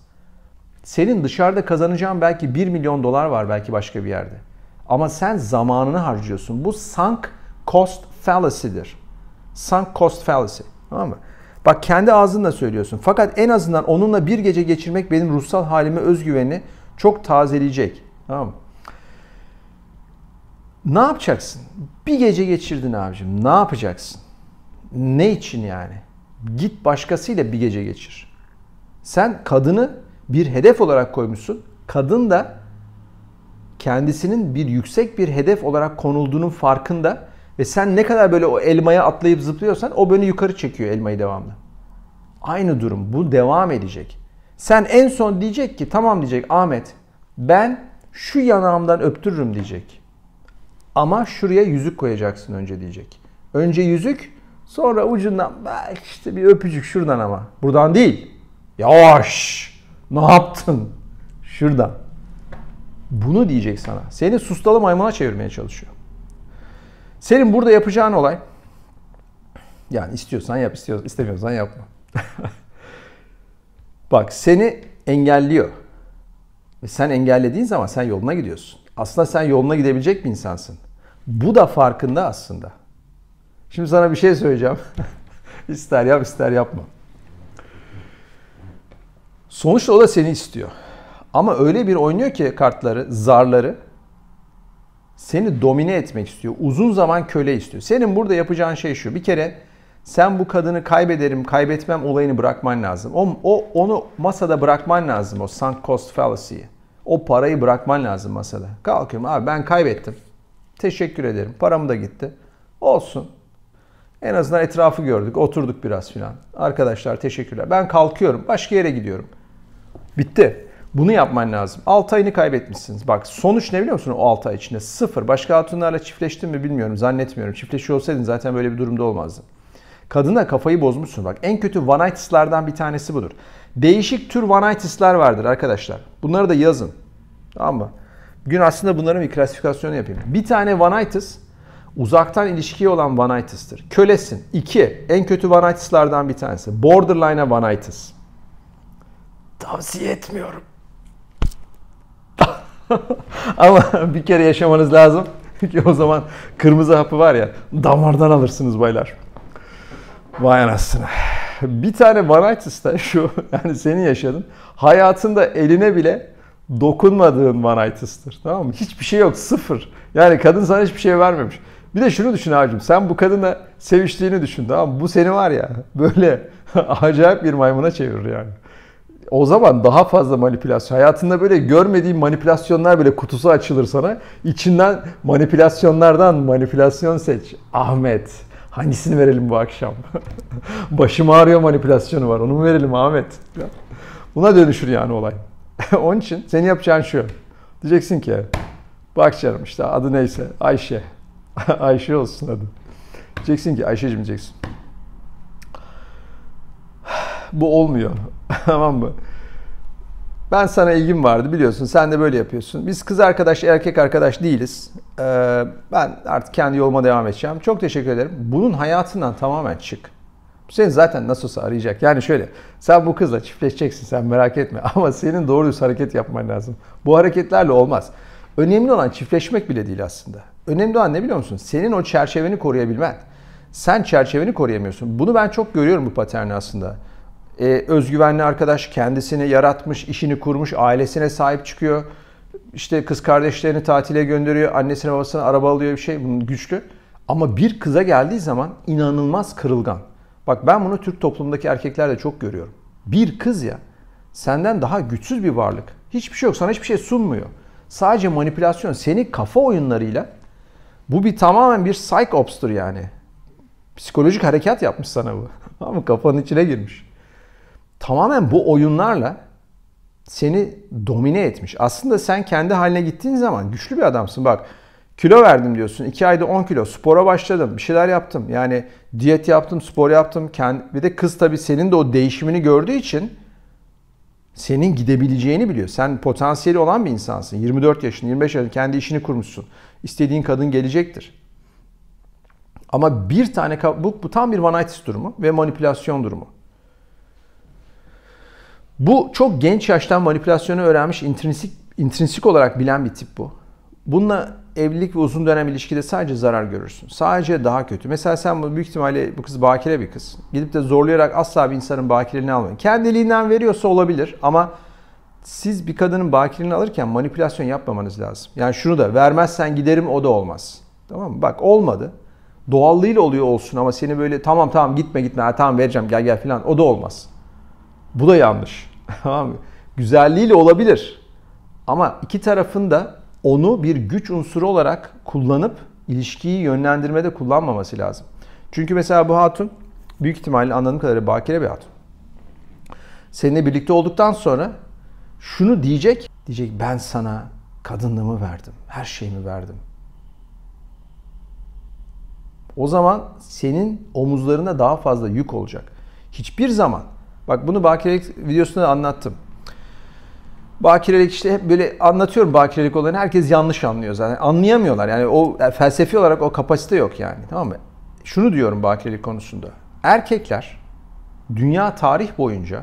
Speaker 1: Senin dışarıda kazanacağın belki 1 milyon dolar var belki başka bir yerde. Ama sen zamanını harcıyorsun. Bu sunk cost fallacy'dir. Sunk cost fallacy. Tamam mı? Bak kendi ağzınla söylüyorsun. Fakat en azından onunla bir gece geçirmek benim ruhsal halimi, özgüvenini çok tazeleyecek. Tamam mı? Ne yapacaksın? Bir gece geçirdin abicim. Ne yapacaksın? Ne için yani? Git başkasıyla bir gece geçir. Sen kadını bir hedef olarak koymuşsun. Kadın da kendisinin bir yüksek bir hedef olarak konulduğunun farkında ve sen ne kadar böyle o elmaya atlayıp zıplıyorsan o böyle yukarı çekiyor elmayı devamlı. Aynı durum. Bu devam edecek. Sen en son diyecek ki tamam diyecek Ahmet ben şu yanağımdan öptürürüm diyecek. Ama şuraya yüzük koyacaksın önce diyecek. Önce yüzük sonra ucundan belki işte bir öpücük şuradan ama. Buradan değil. Yavaş. Ne yaptın? Şuradan. Bunu diyecek sana. Seni sustalı maymuna çevirmeye çalışıyor. Senin burada yapacağın olay yani istiyorsan yap, istiyorsan, istemiyorsan yapma. Bak seni engelliyor. Ve sen engellediğin zaman sen yoluna gidiyorsun. Aslında sen yoluna gidebilecek bir insansın. Bu da farkında aslında. Şimdi sana bir şey söyleyeceğim. ister yap ister yapma. Sonuçta o da seni istiyor. Ama öyle bir oynuyor ki kartları, zarları seni domine etmek istiyor. Uzun zaman köle istiyor. Senin burada yapacağın şey şu. Bir kere sen bu kadını kaybederim, kaybetmem olayını bırakman lazım. O, o onu masada bırakman lazım o sunk cost fallacy'yi. O parayı bırakman lazım masada. Kalkıyorum abi ben kaybettim. Teşekkür ederim. Param da gitti. Olsun. En azından etrafı gördük. Oturduk biraz filan. Arkadaşlar teşekkürler. Ben kalkıyorum. Başka yere gidiyorum. Bitti. Bunu yapman lazım. 6 ayını kaybetmişsiniz. Bak sonuç ne biliyor musun o 6 ay içinde? Sıfır. Başka hatunlarla çiftleştin mi bilmiyorum. Zannetmiyorum. Çiftleşiyor olsaydın zaten böyle bir durumda olmazdın. Kadına kafayı bozmuşsun. Bak en kötü one bir tanesi budur. Değişik tür one vardır arkadaşlar. Bunları da yazın. Tamam mı? Bugün aslında bunların bir klasifikasyonu yapayım. Bir tane one uzaktan ilişkiye olan one Kölesin. İki, en kötü one bir tanesi. Borderline'a one Tavsiye etmiyorum. Ama bir kere yaşamanız lazım. Ki o zaman kırmızı hapı var ya damardan alırsınız baylar. Vay anasını. Bir tane da şu yani senin yaşadın. Hayatında eline bile dokunmadığın one Tamam mı? Hiçbir şey yok. Sıfır. Yani kadın sana hiçbir şey vermemiş. Bir de şunu düşün abicim. Sen bu kadınla seviştiğini düşün. Tamam mı? Bu seni var ya böyle acayip bir maymuna çevirir yani o zaman daha fazla manipülasyon. Hayatında böyle görmediğin manipülasyonlar bile kutusu açılır sana. İçinden manipülasyonlardan manipülasyon seç. Ahmet. Hangisini verelim bu akşam? Başım ağrıyor manipülasyonu var. Onu mu verelim Ahmet? Buna dönüşür yani olay. Onun için senin yapacağın şu. Diyeceksin ki bak canım işte adı neyse Ayşe. Ayşe olsun adı. Diyeceksin ki Ayşe'cim diyeceksin bu olmuyor. tamam mı? Ben sana ilgim vardı biliyorsun. Sen de böyle yapıyorsun. Biz kız arkadaş, erkek arkadaş değiliz. Ee, ben artık kendi yoluma devam edeceğim. Çok teşekkür ederim. Bunun hayatından tamamen çık. Seni zaten nasıl olsa arayacak. Yani şöyle, sen bu kızla çiftleşeceksin sen merak etme. Ama senin doğru düz hareket yapman lazım. Bu hareketlerle olmaz. Önemli olan çiftleşmek bile değil aslında. Önemli olan ne biliyor musun? Senin o çerçeveni koruyabilmen. Sen çerçeveni koruyamıyorsun. Bunu ben çok görüyorum bu paterni aslında e, özgüvenli arkadaş kendisini yaratmış, işini kurmuş, ailesine sahip çıkıyor. İşte kız kardeşlerini tatile gönderiyor, annesine babasına araba alıyor bir şey bunun güçlü. Ama bir kıza geldiği zaman inanılmaz kırılgan. Bak ben bunu Türk toplumundaki erkeklerde çok görüyorum. Bir kız ya senden daha güçsüz bir varlık. Hiçbir şey yok sana hiçbir şey sunmuyor. Sadece manipülasyon seni kafa oyunlarıyla bu bir tamamen bir psych ops'tur yani. Psikolojik harekat yapmış sana bu. Ama kafanın içine girmiş tamamen bu oyunlarla seni domine etmiş. Aslında sen kendi haline gittiğin zaman güçlü bir adamsın. Bak kilo verdim diyorsun. 2 ayda 10 kilo. Spora başladım. Bir şeyler yaptım. Yani diyet yaptım, spor yaptım. Bir de kız tabii senin de o değişimini gördüğü için senin gidebileceğini biliyor. Sen potansiyeli olan bir insansın. 24 yaşın, 25 yaşın kendi işini kurmuşsun. İstediğin kadın gelecektir. Ama bir tane bu, bu tam bir vanitis durumu ve manipülasyon durumu. Bu çok genç yaştan manipülasyonu öğrenmiş, intrinsik, intrinsik olarak bilen bir tip bu. Bununla evlilik ve uzun dönem ilişkide sadece zarar görürsün. Sadece daha kötü. Mesela sen bu büyük ihtimalle bu kız bakire bir kız. Gidip de zorlayarak asla bir insanın bakireliğini almayın. Kendiliğinden veriyorsa olabilir ama siz bir kadının bakireliğini alırken manipülasyon yapmamanız lazım. Yani şunu da vermezsen giderim o da olmaz. Tamam mı? Bak olmadı. Doğallığıyla oluyor olsun ama seni böyle tamam tamam gitme gitme tamam vereceğim gel gel falan o da olmaz. Bu da yanlış. Tamam mı? Güzelliğiyle olabilir. Ama iki tarafın da onu bir güç unsuru olarak kullanıp ilişkiyi yönlendirmede kullanmaması lazım. Çünkü mesela bu hatun büyük ihtimalle anladığım kadarıyla bakire bir hatun. Seninle birlikte olduktan sonra şunu diyecek. Diyecek ben sana kadınlığımı verdim. Her şeyimi verdim. O zaman senin omuzlarına daha fazla yük olacak. Hiçbir zaman Bak bunu bakirelik videosunda da anlattım. Bakirelik işte hep böyle anlatıyorum bakirelik olayını herkes yanlış anlıyor zaten. Anlayamıyorlar yani o yani felsefi olarak o kapasite yok yani tamam mı? Şunu diyorum bakirelik konusunda. Erkekler dünya tarih boyunca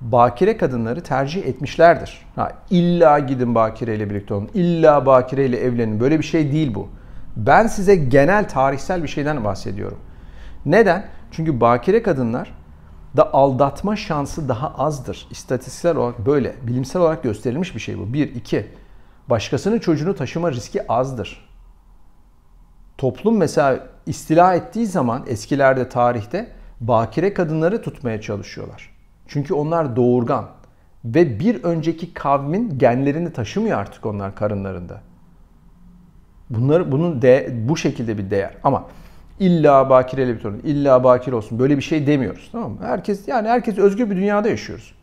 Speaker 1: bakire kadınları tercih etmişlerdir. Ha, illa gidin bakireyle birlikte olun. İlla bakireyle evlenin. Böyle bir şey değil bu. Ben size genel tarihsel bir şeyden bahsediyorum. Neden? Çünkü bakire kadınlar da aldatma şansı daha azdır. İstatistiksel olarak böyle. Bilimsel olarak gösterilmiş bir şey bu. Bir, iki. Başkasının çocuğunu taşıma riski azdır. Toplum mesela istila ettiği zaman eskilerde tarihte bakire kadınları tutmaya çalışıyorlar. Çünkü onlar doğurgan ve bir önceki kavmin genlerini taşımıyor artık onlar karınlarında. Bunlar bunun de, bu şekilde bir değer. Ama illa bakireli bir torun, illa bakir olsun böyle bir şey demiyoruz. Tamam mı? Herkes yani herkes özgür bir dünyada yaşıyoruz.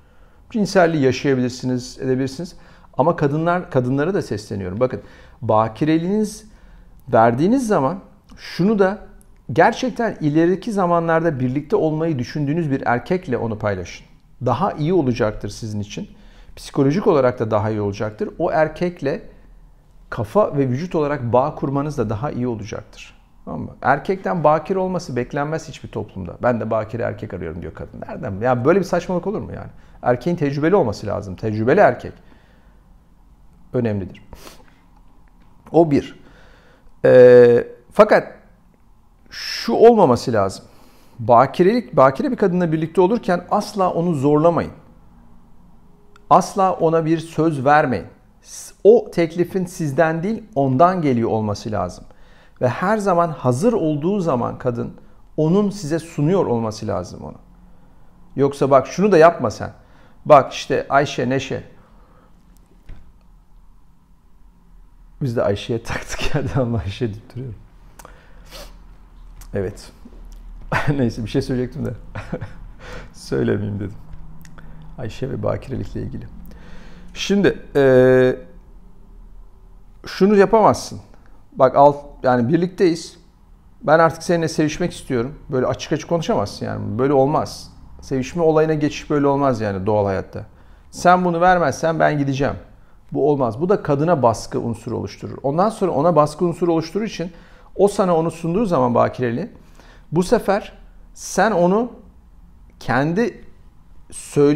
Speaker 1: Cinselliği yaşayabilirsiniz, edebilirsiniz. Ama kadınlar kadınlara da sesleniyorum. Bakın bakireliğiniz verdiğiniz zaman şunu da gerçekten ileriki zamanlarda birlikte olmayı düşündüğünüz bir erkekle onu paylaşın. Daha iyi olacaktır sizin için. Psikolojik olarak da daha iyi olacaktır. O erkekle kafa ve vücut olarak bağ kurmanız da daha iyi olacaktır. Tamam mı? Erkekten bakir olması beklenmez hiçbir toplumda. Ben de bakir erkek arıyorum diyor kadın. Nereden? Ya yani böyle bir saçmalık olur mu yani? Erkeğin tecrübeli olması lazım. Tecrübeli erkek. Önemlidir. O bir. Ee, fakat şu olmaması lazım. Bakirelik, bakire bir kadınla birlikte olurken asla onu zorlamayın. Asla ona bir söz vermeyin. O teklifin sizden değil ondan geliyor olması lazım. Ve her zaman hazır olduğu zaman kadın onun size sunuyor olması lazım onu. Yoksa bak şunu da yapma sen. Bak işte Ayşe, Neşe. Biz de Ayşe'ye taktık ya ama Ayşe deyip. Evet. Neyse bir şey söyleyecektim de. Söylemeyeyim dedim. Ayşe ve bakirelikle ilgili. Şimdi ee, şunu yapamazsın. Bak al yani birlikteyiz. Ben artık seninle sevişmek istiyorum. Böyle açık açık konuşamazsın yani. Böyle olmaz. Sevişme olayına geçiş böyle olmaz yani doğal hayatta. Sen bunu vermezsen ben gideceğim. Bu olmaz. Bu da kadına baskı unsuru oluşturur. Ondan sonra ona baskı unsuru oluşturur için o sana onu sunduğu zaman bakireli bu sefer sen onu kendi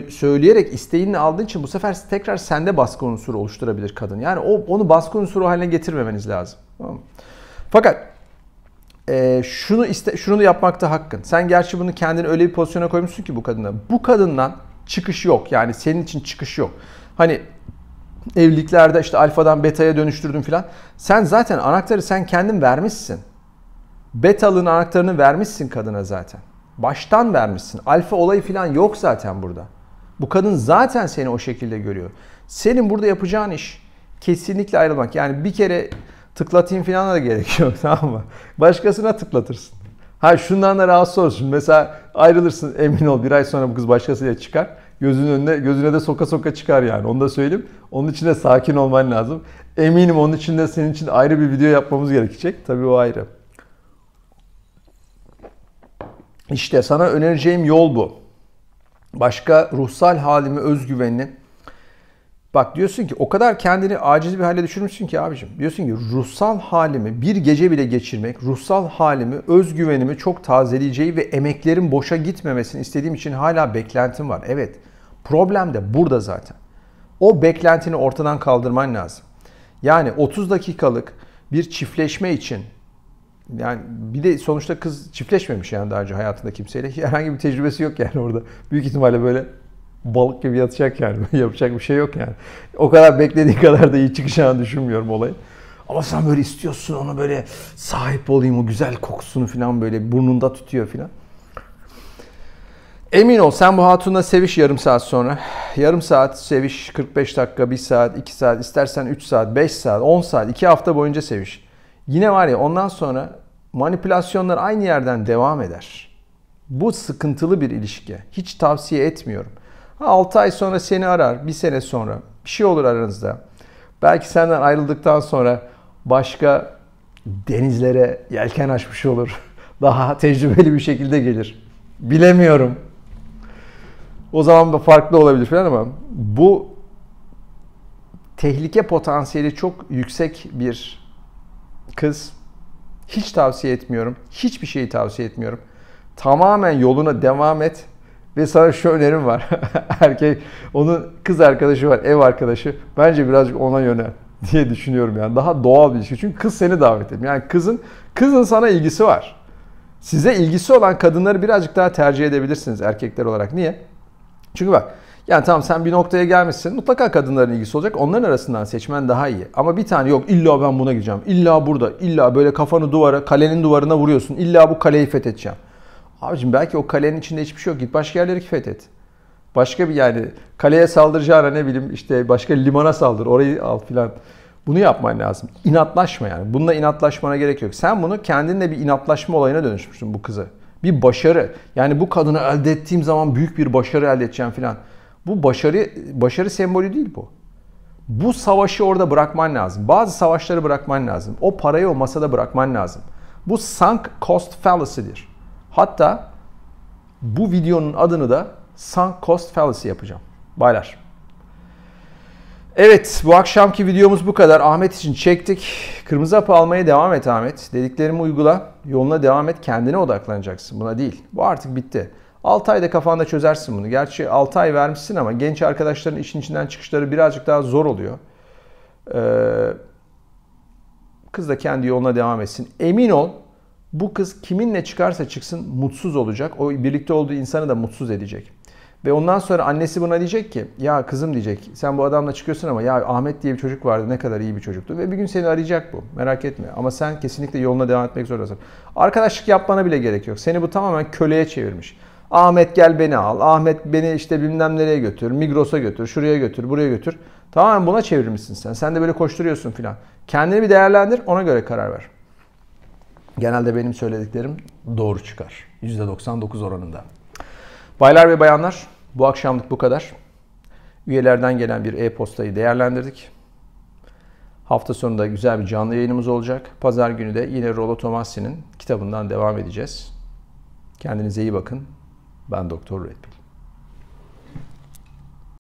Speaker 1: söyleyerek isteğini aldığın için bu sefer tekrar sende baskı unsuru oluşturabilir kadın. Yani o onu baskı unsuru haline getirmemeniz lazım. Fakat e, şunu iste, şunu yapmakta hakkın. Sen gerçi bunu kendini öyle bir pozisyona koymuşsun ki bu kadına. Bu kadından çıkış yok. Yani senin için çıkış yok. Hani evliliklerde işte alfadan beta'ya dönüştürdün filan. Sen zaten anahtarı sen kendin vermişsin. Betalığın anahtarını vermişsin kadına zaten. Baştan vermişsin. Alfa olayı falan yok zaten burada. Bu kadın zaten seni o şekilde görüyor. Senin burada yapacağın iş kesinlikle ayrılmak. Yani bir kere tıklatayım falan da gerek yok tamam mı? Başkasına tıklatırsın. Ha şundan da rahatsız olursun. Mesela ayrılırsın emin ol bir ay sonra bu kız başkasıyla çıkar. Gözünün önüne, gözüne de soka soka çıkar yani. Onu da söyleyeyim. Onun için de sakin olman lazım. Eminim onun için de senin için ayrı bir video yapmamız gerekecek. Tabii o ayrı. İşte sana önereceğim yol bu. Başka ruhsal halimi, özgüvenini. Bak diyorsun ki o kadar kendini aciz bir hale düşürmüşsün ki abicim. Diyorsun ki ruhsal halimi bir gece bile geçirmek, ruhsal halimi, özgüvenimi çok tazeleyeceği ve emeklerin boşa gitmemesini istediğim için hala beklentim var. Evet. Problem de burada zaten. O beklentini ortadan kaldırman lazım. Yani 30 dakikalık bir çiftleşme için yani bir de sonuçta kız çiftleşmemiş yani daha önce hayatında kimseyle. Herhangi bir tecrübesi yok yani orada. Büyük ihtimalle böyle balık gibi yatacak yani. Yapacak bir şey yok yani. O kadar beklediği kadar da iyi çıkacağını düşünmüyorum olayı. Ama sen böyle istiyorsun ona böyle sahip olayım o güzel kokusunu falan böyle burnunda tutuyor falan. Emin ol sen bu hatunla seviş yarım saat sonra. Yarım saat seviş 45 dakika, 1 saat, 2 saat, istersen 3 saat, 5 saat, 10 saat, 2 hafta boyunca seviş. Yine var ya ondan sonra manipülasyonlar aynı yerden devam eder. Bu sıkıntılı bir ilişki. Hiç tavsiye etmiyorum. 6 ay sonra seni arar, bir sene sonra bir şey olur aranızda. Belki senden ayrıldıktan sonra başka denizlere yelken açmış olur. Daha tecrübeli bir şekilde gelir. Bilemiyorum. O zaman da farklı olabilir falan ama bu tehlike potansiyeli çok yüksek bir kız. Hiç tavsiye etmiyorum. Hiçbir şeyi tavsiye etmiyorum. Tamamen yoluna devam et. Ve sana şu önerim var. Erkek, onun kız arkadaşı var, ev arkadaşı. Bence birazcık ona yönel diye düşünüyorum yani. Daha doğal bir ilişki. Çünkü kız seni davet ediyor. Yani kızın kızın sana ilgisi var. Size ilgisi olan kadınları birazcık daha tercih edebilirsiniz erkekler olarak. Niye? Çünkü bak yani tamam sen bir noktaya gelmişsin. Mutlaka kadınların ilgisi olacak. Onların arasından seçmen daha iyi. Ama bir tane yok illa ben buna gideceğim. İlla burada. illa böyle kafanı duvara, kalenin duvarına vuruyorsun. İlla bu kaleyi fethedeceğim. Abicim belki o kalenin içinde hiçbir şey yok. Git başka yerleri fethet. Başka bir yani kaleye saldıracağına ne bileyim işte başka limana saldır. Orayı al filan. Bunu yapman lazım. İnatlaşma yani. Bununla inatlaşmana gerek yok. Sen bunu kendinle bir inatlaşma olayına dönüşmüşsün bu kızı. Bir başarı. Yani bu kadını elde ettiğim zaman büyük bir başarı elde edeceğim filan. Bu başarı başarı sembolü değil bu. Bu savaşı orada bırakman lazım. Bazı savaşları bırakman lazım. O parayı o masada bırakman lazım. Bu sunk cost fallacy'dir. Hatta bu videonun adını da sunk cost fallacy yapacağım. Baylar. Evet bu akşamki videomuz bu kadar. Ahmet için çektik. Kırmızı hapı almaya devam et Ahmet. Dediklerimi uygula. Yoluna devam et. Kendine odaklanacaksın. Buna değil. Bu artık bitti. 6 ayda kafanda çözersin bunu. Gerçi 6 ay vermişsin ama genç arkadaşların işin içinden çıkışları birazcık daha zor oluyor. Ee, kız da kendi yoluna devam etsin. Emin ol bu kız kiminle çıkarsa çıksın mutsuz olacak. O birlikte olduğu insanı da mutsuz edecek. Ve ondan sonra annesi buna diyecek ki ya kızım diyecek sen bu adamla çıkıyorsun ama ya Ahmet diye bir çocuk vardı ne kadar iyi bir çocuktu. Ve bir gün seni arayacak bu merak etme ama sen kesinlikle yoluna devam etmek zorundasın. Arkadaşlık yapmana bile gerek yok. Seni bu tamamen köleye çevirmiş. Ahmet gel beni al. Ahmet beni işte bilmem nereye götür. Migros'a götür. Şuraya götür. Buraya götür. Tamamen buna çevirmişsin sen. Sen de böyle koşturuyorsun filan. Kendini bir değerlendir. Ona göre karar ver. Genelde benim söylediklerim doğru çıkar. %99 oranında. Baylar ve bayanlar bu akşamlık bu kadar. Üyelerden gelen bir e-postayı değerlendirdik. Hafta sonunda güzel bir canlı yayınımız olacak. Pazar günü de yine Rollo Tomasi'nin kitabından devam edeceğiz. Kendinize iyi bakın. Ben Doktor Red